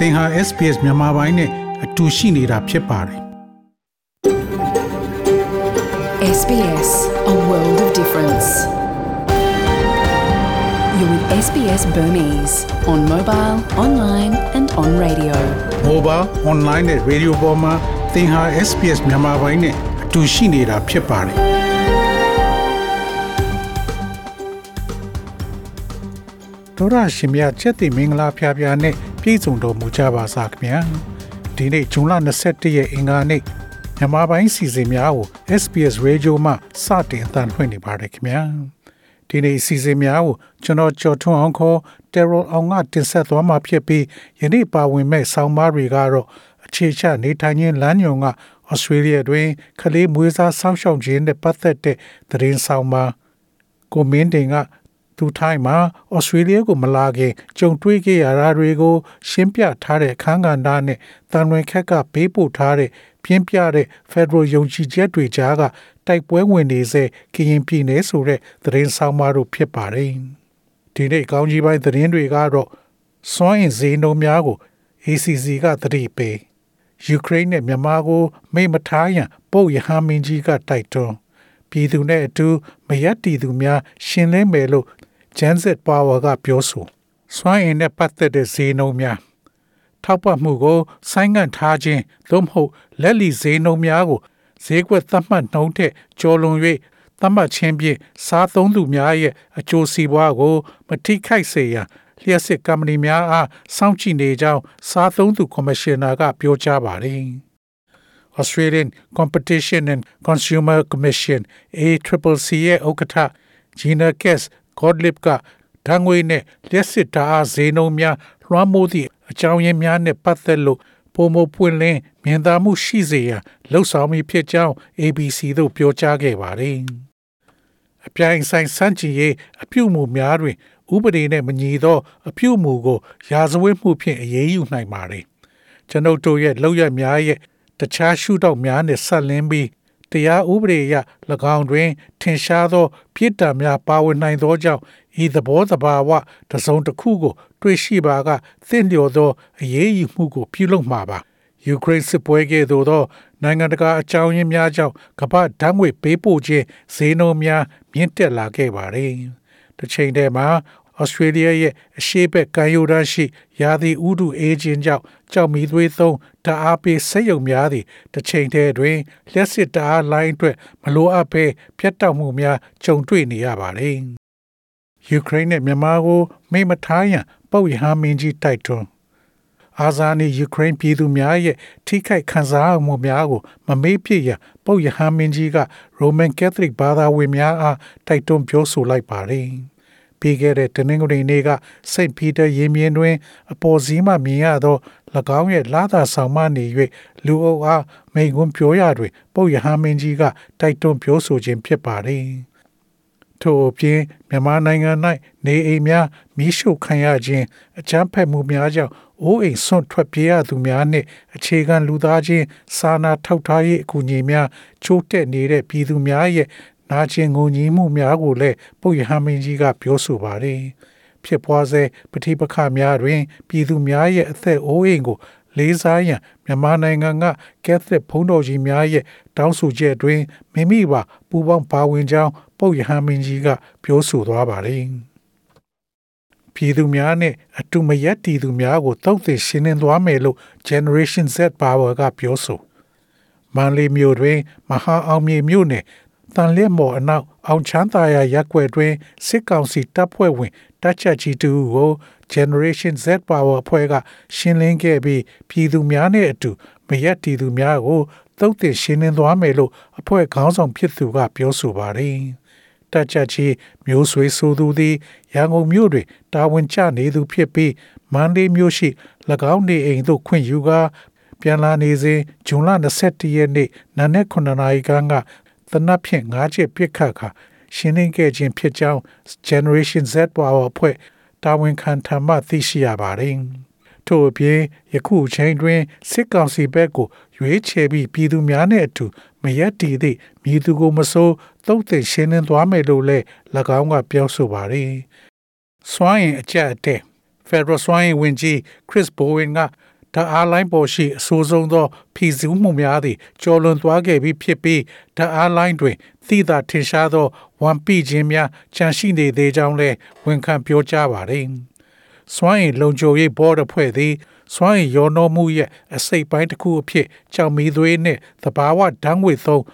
သင်ဟာ SPS မြန်မာပိုင်းနဲ့အတူရှိနေတာဖြစ်ပါတယ် SBS A world of difference. You're with SBS Burmese on mobile, online and on radio. mobile online နဲ့ radio ပေါ်မှာသင်ဟာ SPS မြန်မာပိုင်းနဲ့အတူရှိနေတာဖြစ်ပါတယ်ဒေါရရှင်မြတ်ချက်တိမင်္ဂလာဖျားဖျားနဲ့ ပြည့်စုံတော်မူကြပါစားခင်ဗျာဒီနေ့ဇွန်လ21ရက်အင်္ဂါနေ့မြန်မာပိုင်းစီစဉ်များကို SPS Radio မှစတင်အသံလွှင့်နေပါတယ်ခင်ဗျာဒီနေ့စီစဉ်များကိုကျွန်တော်ကြော်ထွန်းအောင်ခေါ် Terror အောင်ကတင်ဆက်သွားမှာဖြစ်ပြီးယနေ့ပါဝင်မဲ့ဆောင်းပါးတွေကတော့အခြေချနေထိုင်ခြင်းလမ်းညွန်ကဩစတြေးလျတွင်ကလေးမွေးစားဆောင်းရှောက်ခြင်းနဲ့ပတ်သက်တဲ့သတင်းဆောင်ပါကိုမင်းတင်က သူထိုင်းမှာဩစတြေးလျကိုမလာခင်ကြုံတွေ့ခဲ့ရတာတွေကို ရှင်းပြထားတဲ့အခန်းကဏ္ဍနဲ့တန်ဝင်ခက်ကပေးပို့ထားတဲ့ပြင်းပြတဲ့ Federal ယုံကြည်ချက်တွေကြားကတိုက်ပွဲဝင်နေစေကရင်ပြည်နယ်ဆိုတဲ့သတင်းဆောင်မတို့ဖြစ်ပါတယ်။ဒီနေ့ကောင်းကြီးပိုင်းသတင်းတွေကတော့စွမ်းအင်ဈေးနှုန်းများကို ACC ကသတိပေးယူကရိန်းနဲ့မြန်မာကိုမိမထားရန်ပုတ်ရဟန်းမင်းကြီးကတိုက်တွန်းပြည်သူနဲ့အတူမရက်တီသူများရှင်လင်းမယ်လို့ Genset Power ကပြောဆိုစွမ်းအင်နဲ့ပတ်သက်တဲ့ဈေးနှုန်းများထောက်ပံ့မှုကိုဆိုင်းငံ့ထားခြင်းသို့မဟုတ်လက်လီဈေးနှုန်းများကိုဈေးကွက်သတ်မှတ်နှုန်းထက်ကျော်လွန်၍သတ်မှတ်ခြင်းဖြင့်စားသုံးသူများရဲ့အကျိုးစီးပွားကိုမထိခိုက်စေရန်လျှက်စစ်ကုမ္ပဏီများအားစောင့်ကြည့်နေကြောင်းစားသုံးသူကော်မရှင်နာကပြောကြားပါတယ်။ Australian Competition and Consumer Commission ACCC ရဲ့ဥက္ကဋ္ဌ Gina Cass Gottlieb ကဓာတ်ငွေနဲ့လျှက်စစ်ဓာတ်အားဈေးနှုန်းများလွှမ်းမိုးသည့်အကြောင်းရင်းများနဲ့ပတ်သက်လို့ပုံမပွင့်လင်းမြင်သာမှုရှိစေရန်လှုံ့ဆော်မိဖြစ်ကြောင်း ABC သို့ပြောကြားခဲ့ပါတယ်။အပြိုင်ဆိုင်စန့်ကျင်ရေးအပြုအမူများတွင် ဥပဒေနဲ့မညီသော အပြုအမူကို ရာဇဝတ်မှုဖြင့်အရေးယူနိုင်ပါတယ်။ကျွန်ုပ်တို့ရဲ့လောက်ရများရဲ့တခြားရှုထောင့်များနဲ့ဆက်လင်းပြီး တရားဥပဒေအရ၎င်းတွင် ထင်ရှားသော ပြစ်ဒဏ်များပါဝင်နိုင်သောကြောင့်ဤသဘောတဘာဝတစုံတစ်ခုကို တွေ့ရှိပါကသင့်လျော်သောအရေးယူမှုကို ပြုလုပ်မှာပါယူကရိန်းစစ်ပွဲကဲ့သို့သောနိုင်ငံတကာအကြောင်းရင်းများကြောင့်ကမ္ဘာဓာတ်ငွေပေးပို့ခြင်းဈေးနှုန်းများမြင့်တက်လာခဲ့ပါတယ်။တစ်ချိန်တည်းမှာဩစတြေးလျရဲ့အရှေ့ဘက်ကမ်းရိုးတန်းရှိရာသီဥတုအေးခြင်းကြောင့် ကြောက်မီသွေးသုံးဓာတ်အားပေးစက်ရုံများသည့်တစ်ချိန်တည်းတွင်လျှက်စစ်ဓာတ်အားလိုင်းအတွက်မလိုအပ်ဘဲပြတ်တောက်မှုများကြုံတွေ့နေရပါတယ်။ယူကရိန်းနဲ့မြန်မာကိုမိမထားရန်ပုတ်ရဟန်းမင်းကြီးတိုက်တွန်းအာဇာနည်ယူကရိန်းပြည်သူများရဲ့ထိခိုက်ခံစားမှုများကိုမမေ့ပြစ်ရပုတ်ရဟန်းမင်းကြီးကရိုမန်ကက်သလစ်ဘာသာဝင်များအားတိုက်တွန်းပြောဆိုလိုက်ပါတယ်။ ပြီးခဲ့တဲ့တနင်္ဂနွေနေ့ကစိတ်ပီတာရင်မြင်တွင်အပေါ်စီးမှမြင်ရသော၎င်းရဲ့လာသာဆောင်မနေ၍လူအုပ်အားမိန်ကွန်းပြောရတွင်ပုတ်ရဟန်းမင်းကြီးကတိုက်တွန်းပြောဆိုခြင်းဖြစ်ပါတယ်။ထို့အပြင်မြန်မာနိုင်ငံ၌နေအိမ်များမိရှုခံရခြင်းအကြမ်းဖက်မှုများကြောင့်အိုးအိမ်ဆွန့်ထွက်ပြေးရသူများနှင့်အခြေခံလူသားချင်းစာနာထောက်ထားရေးအကူအညီများချိုးတက်နေတဲ့ပြည်သူများရဲ့ နာကျင်ငုံကြည်မှုများကိုလည်းပုတ်ရဟမင်းကြီးကပြောဆိုပါတယ်ဖြစ်ပွားစေပဋိပက္ခများတွင် ပြည်သူများရဲ့အသက်အိုးအိမ်ကို လေးစားရန်မြန်မာနိုင်ငံကကက်သလစ်ဘုန်းတော်ကြီးများရဲ့တောင်းဆိုချက်တွင်မိမိပါပူပေါင်းပါဝင်ကြောင်းပုပ်ယဟန်မင်းကြီးကပြောဆိုသွားပါတယ်။ပြည်သူများနဲ့အတူမရက်တီသူများကိုတောက်သိရှင်းလင်းသွားမယ်လို့ Generation Z Power ကပြောဆိုမန်လီမြို့တွင် မဟာအောင်မြေမြို့နယ် တန်လက်မော်အနောက်အောင်ချမ်းသာရရက်ွက်တွင်စစ်ကောင်စီတပ်ဖွဲ့ဝင်တပ်ချက်ကြီးတူကို Generation Z Power အဖွဲ့ကရှင်းလင်းခဲ့ပြီးပြည်သူများနဲ့အတူမရက်တီသူများကိုသုတ်တင်ရှင်းလင်းသွားမယ်လို့အဖွဲ့ခေါင်းဆောင်ဖြစ်သူကပြောဆိုပါတယ်။တပ်ချက်ကြီးမျိုးဆွေးဆိုသူသည်ရန်ကုန်မြို့တွင်တာဝန်ကျနေသူဖြစ်ပြီးမန္တလေးမြို့ရှိ၎င်းနေအိမ်သို့ခွင့်ယူကာပြန်လာနေစဉ်ဇွန်လ21ရက်နေ့နနက်9နာရီခန့်က သနပ်ဖြင့်၅ချက်ပြစ်ခတ်ခါရှင်းလင်းခဲ့ခြင်းဖြစ်ကြောင်း Generation Z Power အဖွဲ့တာဝန်ခံထမှသိရှိရပါတယ်။ထို့အပြင်ယခုချိန်တွင်စစ်ကောင်စီဘက်ကိုရွေးချယ်ပြီးပြည်သူများနှင့်အတူမရက်တည်သည့်မြည်သူကိုမစိုးသုတ်သိရှင်းလင်းသွားမယ်လို့လည်း၎င်းကပြောဆိုပါတယ်။စွမ်းရင်အကြက်အတဲ့ Federal စွမ်းရင်ဝင်ကြီး Chris Bowen က ဓာတ်အားလိုင်းပေါ်ရှိအဆိုးဆုံးသောဖီဇူးမှုများသည်ကျော်လွန်သွားခဲ့ပြီးဖြစ်ပြီးဓာတ်အားလိုင်းတွင်သိသာထင်ရှားသောဝန်ပိခြင်းများချန်ရှိနေသေးကြောင်းလည်းဝန်ခံပြောကြားပါသည်။စွမ်းအင်လုံခြုံရေးဘော်ဒဖွဲ့သည်စွမ်းအင်ရောနှောမှုရဲ့အစိတ်ပိုင်းတစ်ခုအဖြစ်ကြောင်မီသွေးနှင့်သဘာဝဓာတ်ငွေသုံး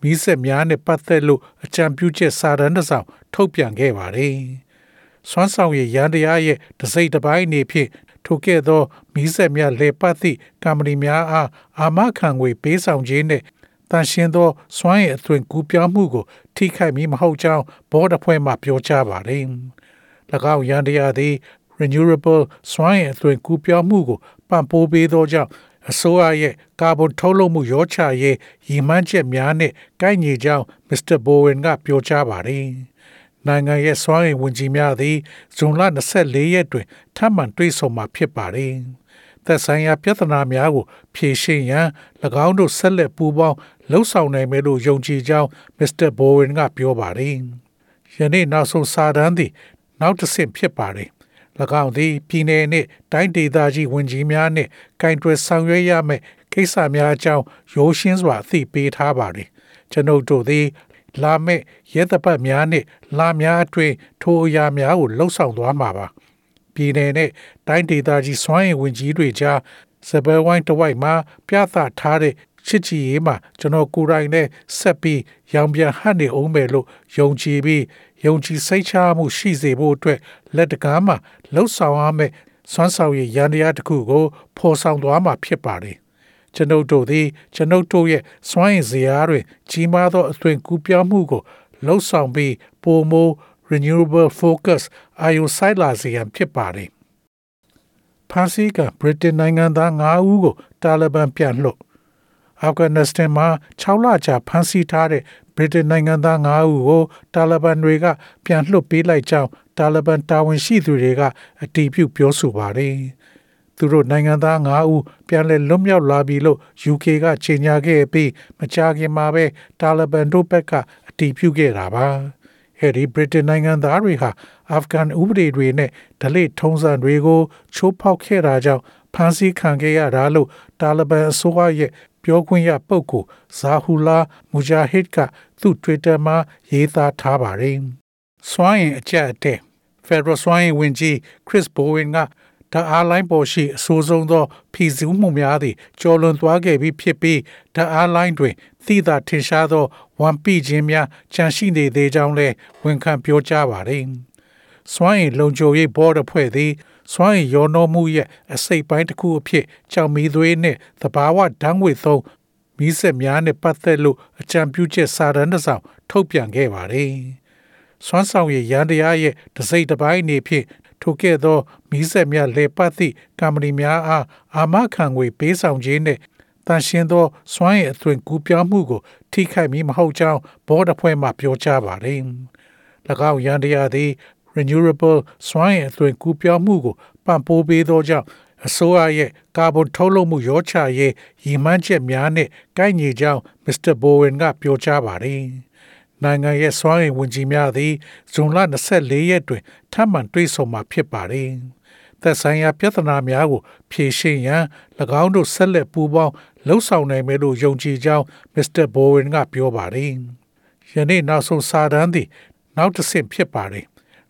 မီးစက်များနဲ့ပတ်သက်လို့အကြံပြုချက်စာတမ်းတစ်စောင်ထုတ်ပြန်ခဲ့ပါတယ်။စွမ်းဆောင်ရည်ရန်တရားရဲ့တစိမ့်တစ်ပိုင်းအနေဖြင့် ထိုကဲ့သောမီးစက်များလေပတ်သည့်ကမ္ပဏီများအားအာမခံငွေပေးဆောင်ခြင်းနှင့်တန်ရှင်းသောစွမ်းရည်အသွင်ကူးပြောင်းမှုကို ထိခိုက်မည်မဟုတ်ကြောင်းဘော်ဒဖွဲ့မှပြောကြားပါတယ်။၎င်းရန်တရားသည် renewable စွမ်းအင်အသွင်ကူးပြောင်းမှုကိုပံ့ပိုးပေးသောကြောင့်အစိုးရရဲ့ကာဗွန်ထုတ်လွှတ်မှုရောချရေးရည်မှန်းချက်များနဲ့ကိုက်ညီကြောင်းမစ္စတာဘိုဝင်ကပြောကြားပါတယ်။ နိုင်ငံရဲ့စွမ်းအင်ဝန်ကြီးများသည်ဇွန်လ24ရက်တွင်ထပ်မံတွေ့ဆုံမှာဖြစ်ပါတယ်။သက်ဆိုင်ရာပြဿနာများကိုဖြေရှင်းရန်၎င်းတို့ဆက်လက်ပူးပေါင်းလှုပ်ဆောင်နိုင်မယ်လို့ယုံကြည်ကြောင်းမစ္စတာဘိုဝင်ကပြောပါတယ်။ယနေ့နောက်ဆုံးစာတမ်းသည် နောက်တစ်ဆင့်ဖြစ်ပါတယ်။၎င်းသည်ပြည်내နှင့်တိုင်းဒေသကြီးဝန်ကြီးများနှင့်ကင်တွယ်ဆောင်ရွက်ရမယ့်ကိစ္စများအကြောင်းရိုးရှင်းစွာအသိပေးထားပါသည်ကျွန်ုပ်တို့သည် လာမယ့်ရဲတပ်ပတ်များနှင့်လာများအတွင်းထိုအရာများကိုလှုပ်ဆောင်သွားမှာပါပြည်내နှင့်တိုင်းဒေသကြီးစွမ်းအင်ဝန်ကြီးတွေကြားစပယ်ဝိုင်းတဝိုက်မှာပြသထားတဲ့ချစ်ကြည်ရေးမှာကျွန်တော်ကိုယ်တိုင်နဲ့ဆက်ပြီးရောင်ပြန်ဟတ်နေအောင်မယ်လို့ယုံကြည်ပြီးယုံကြည်စိတ်ချမှုရှိစေဖို့အတွက်လက်တကားမှာလှုပ်ဆောင်ရမယ့်စွမ်းဆောင်ရည်ရန်တရားတစ်ခုကိုဖော်ဆောင်သွားမှာဖြစ်ပါတယ်။ ကျွန်ုပ်တို့သည်ကျွန်ုပ်တို့ရဲ့စွမ်းရည်စရာတွင်ကြီးမားသောအသွင်ကူးပြောင်းမှုကိုလှုပ်ဆောင်ပြီးပိုမို renewable focus အာယုဆိုင်လာစေရန်ဖြစ်ပါတယ်။ဖန်စီကဗြိတိန်နိုင်ငံသား9ဦးကိုတာလီဘန်ပြန်လွှတ်အာဖဂန်နစ္စတန်မှာ6လကြာဖမ်းဆီးထားတဲ့ဗြိတိန်နိုင်ငံသား9ဦးကိုတာလီဘန်တွေက ပြန်လွှတ်ပေးလိုက်ကြောင်းတာလီဘန်တာဝန်ရှိသူတွေကအတည်ပြုပြောဆိုပါတယ်။ သူတို့နိုင်ငံသား9ဦးပြန်လည်လွတ်မြောက်လာပြီလို့ UK ကကြေညာခဲ့ပြီးမကြာခင်မှာပဲတာလီဘန်တို့ဘက်ကအတည်ပြုခဲ့တာပါ။အဲဒီဗြိတိန်နိုင်ငံသားတွေဟာအာဖဂန်ဥပဒေတွေနဲ့ဒလိထုံးစံတွေကိုချိုးဖောက်ခဲ့တာကြောင့်ဖမ်းဆီးခံခဲ့ရတာလို့တာလီဘန်အစိုးရရဲ့ပြောခွင့်ရပုဂ္ဂိုလ်ဇာဟူလာမူဂျာဟစ်ကသူ့ Twitter မှာရေးသားထားပါတယ်။စွမ်းရင်အကြက်အတဲ့ Federal စွမ်းရင်ဝင်ကြီး Chris Bowen က ဓာတ်အားလိုင်းပေါ်ရှိအဆိုးဆုံးသောဖီဇူးမှုများသည့်ကျော်လွန်သွားခဲ့ပြီးဖြစ်ပြီးဓာတ်အားလိုင်းတွင်သိသာထင်ရှားသောဝန်ပိခြင်းများချန်ရှိနေသေးကြောင်းလည်းဝန်ခံပြောကြားပါတယ်။စွမ်းရင်လုံခြုံရေးဘော်ဒဖွဲ့သည်စွမ်းရည်ရောနှောမှုရဲ့အစိတ်ပိုင်းတစ်ခုအဖြစ်ကြောင်မီသွေးနဲ့သဘာဝဓာတ်ငွေသုံးမီးစက်များနဲ့ပတ်သက်လို့အကြံပြုချက်စာတမ်းတစ်စောင်ထုတ်ပြန်ခဲ့ပါတယ်။စွမ်းဆောင်ရည်ရန်တရားရဲ့တစိမ့်တစ်ပိုင်းအနေဖြင့် ထိုကဲ့သောမီးစက်များလေပတ်သည့်ကမ္ပဏီများအားအာမခံငွေပေးဆောင်ခြင်းနဲ့တန်ရှင်းသောစွမ်းရည်အသွင်ကူးပြောင်းမှုကို ထိခိုက်မည်မဟုတ်ကြောင်းဘော်ဒဖွဲ့မှပြောကြားပါတယ်။၎င်းရန်တရားသည် renewable စွမ်းအင်အသွင်ကူးပြောင်းမှုကိုပံ့ပိုးပေးသောကြောင့်အစိုးရရဲ့ကာဗွန်ထုတ်လွှတ်မှုရောချရေးရည်မှန်းချက်များနဲ့ကိုက်ညီကြောင်းမစ္စတာဘိုဝင်ကပြောကြားပါတယ်။ နိုင်ငံရဲ့စွမ်းအင်ဝန်ကြီးများသည်ဇွန်လ24ရက်တွင်ထပ်မံတွေ့ဆုံမှာဖြစ်ပါတယ်။သက်ဆိုင်ရာပြဿနာများကိုဖြေရှင်းရန်၎င်းတို့ဆက်လက်ပူးပေါင်းလှုပ်ဆောင်နိုင်မယ်လို့ယုံကြည်ကြောင်းမစ္စတာဘိုဝင်ကပြောပါတယ်။ယနေ့နောက်ဆုံးစာတမ်းသည် နောက်တစ်ဆင့်ဖြစ်ပါတယ်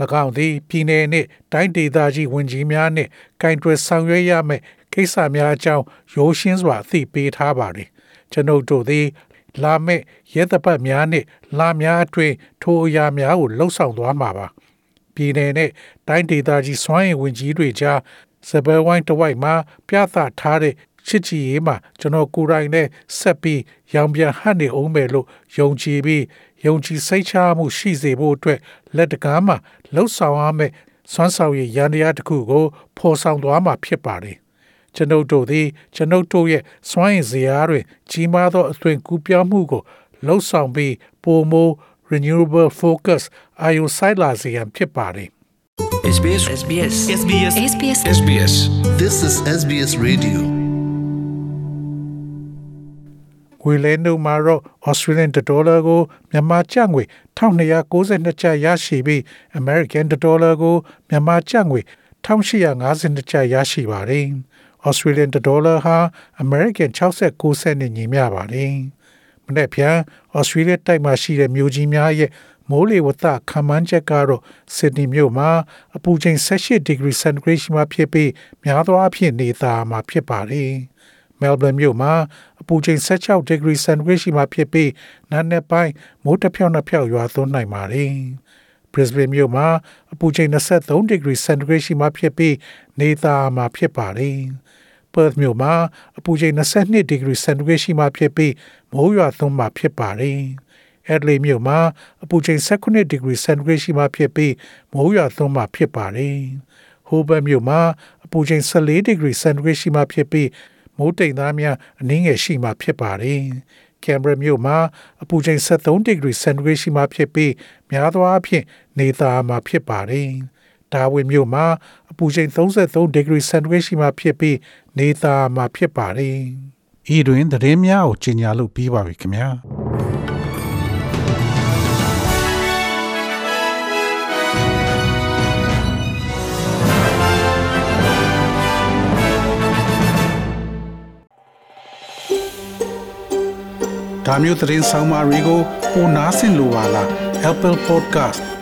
၎င်းသည်ပြည်내နှင့်တိုင်းဒေသကြီးဝန်ကြီးများနှင့်ကင်တွယ်ဆောင်ရွက်ရမယ့်ကိစ္စများအကြောင်းရိုးရှင်းစွာအသိပေးထားပါသည်ကျွန်ုပ်တို့သည် လာမယ့်ရဲတပ်ပတ်များနှင့်လာများအတွင်းထိုအရာများကိုလှုပ်ဆောင်သွားမှာပါပြည်내နှင့်တိုင်းဒေသကြီးစွမ်းအင်ဝန်ကြီးတွေကြားစပယ်ဝိုင်းတဝိုက်မှာပြသထားတဲ့ချစ်ကြည်ရေးမှာကျွန်တော်ကိုယ်တိုင်နဲ့ဆက်ပြီးရောင်ပြန်ဟတ်နေအောင်မယ်လို့ယုံကြည်ပြီးယုံကြည်စိတ်ချမှုရှိစေဖို့အတွက်လက်တကားမှာလှုပ်ဆောင်ရမယ့်စွမ်းဆောင်ရည်ရန်တရားတစ်ခုကိုဖော်ဆောင်သွားမှာဖြစ်ပါတယ် ကျွန်ုပ်တို့သည်ကျွန်ုပ်တို့ရဲ့စွမ်းရည်စရာတွေကြီးမားသောအသွင်ကူးပြောင်းမှုကိုလှုပ်ဆောင်ပြီးပိုမို renewable focus အာယုဆိုင်လာစေရန်ဖြစ်ပါတယ် SBS SBS SBS SBS SBS This is SBS Radio. ငွေလဲနှုန်းမှာတော့ Australian dollar ကိုမြန်မာကျပ်ငွေ1292ကျပ်ရရှိပြီး American dollar ကိုမြန်မာကျပ်ငွေ1852ကျပ်ရရှိပါတယ်။ Australian dollar ဟာ American 69စက်နဲ့ညီမျှပါတယ်။မနေ့ပြန် Australia တိုက်မှာရှိတဲ့မြို့ကြီးများရဲ့မိုးလေဝသခန့်မှန်းချက်ကတော့ Sydney မြို့မှာအပူချိန်18 degree centigrade ရှိမှဖြစ်ပြီးများသောအားဖြင့်နေသားမှာဖြစ်ပါတယ်။ Melbourne မြို့မှာအပူချိန်16 degree centigrade ရှိမှဖြစ်ပြီးနားနယ်ပိုင်းမိုးတစ်ဖြောင်းနှစ်ဖြောင်းရွာသွန်းနိုင်ပါတယ်။ Brisbane မြို့မှာအပူချိန်23 degree centigrade ရှိမှဖြစ်ပြီးနေသားမှာဖြစ်ပါတယ်။ Perth မြို့မှာအပူချိန်22 degree centigrade ရှိမှဖြစ်ပြီးမိုးရွာသွန်းမှာဖြစ်ပါတယ်။ Adelaide မြို့မှာအပူချိန်18 degree centigrade ရှိမှဖြစ်ပြီးမိုးရွာသွန်းမှာဖြစ်ပါတယ်။ Hobart မြို့မှာအပူချိန်14 degree centigrade ရှိမှဖြစ်ပြီးမိုးတိမ်သားများအနည်းငယ်ရှိမှဖြစ်ပါတယ်။ Canberra မြို့မှာအပူချိန်73 degree centigrade ရှိမှဖြစ်ပြီးများသောအားဖြင့်နေသားမှာဖြစ်ပါတယ်။ ဒါဝင်မြို့မှာအပူချိန်33 degree centigrade ရှိမှဖြစ်ပြီးနေသားမှာဖြစ်ပါတယ်။ဤတွင်သတင်းများကိုကြီးညာလို့ပြီးပါပြီခင်ဗျာ။။ဒါမျိုးသတင်းဆောင်မတွေကိုပိုနားဆင်လိုပါလား Apple Podcast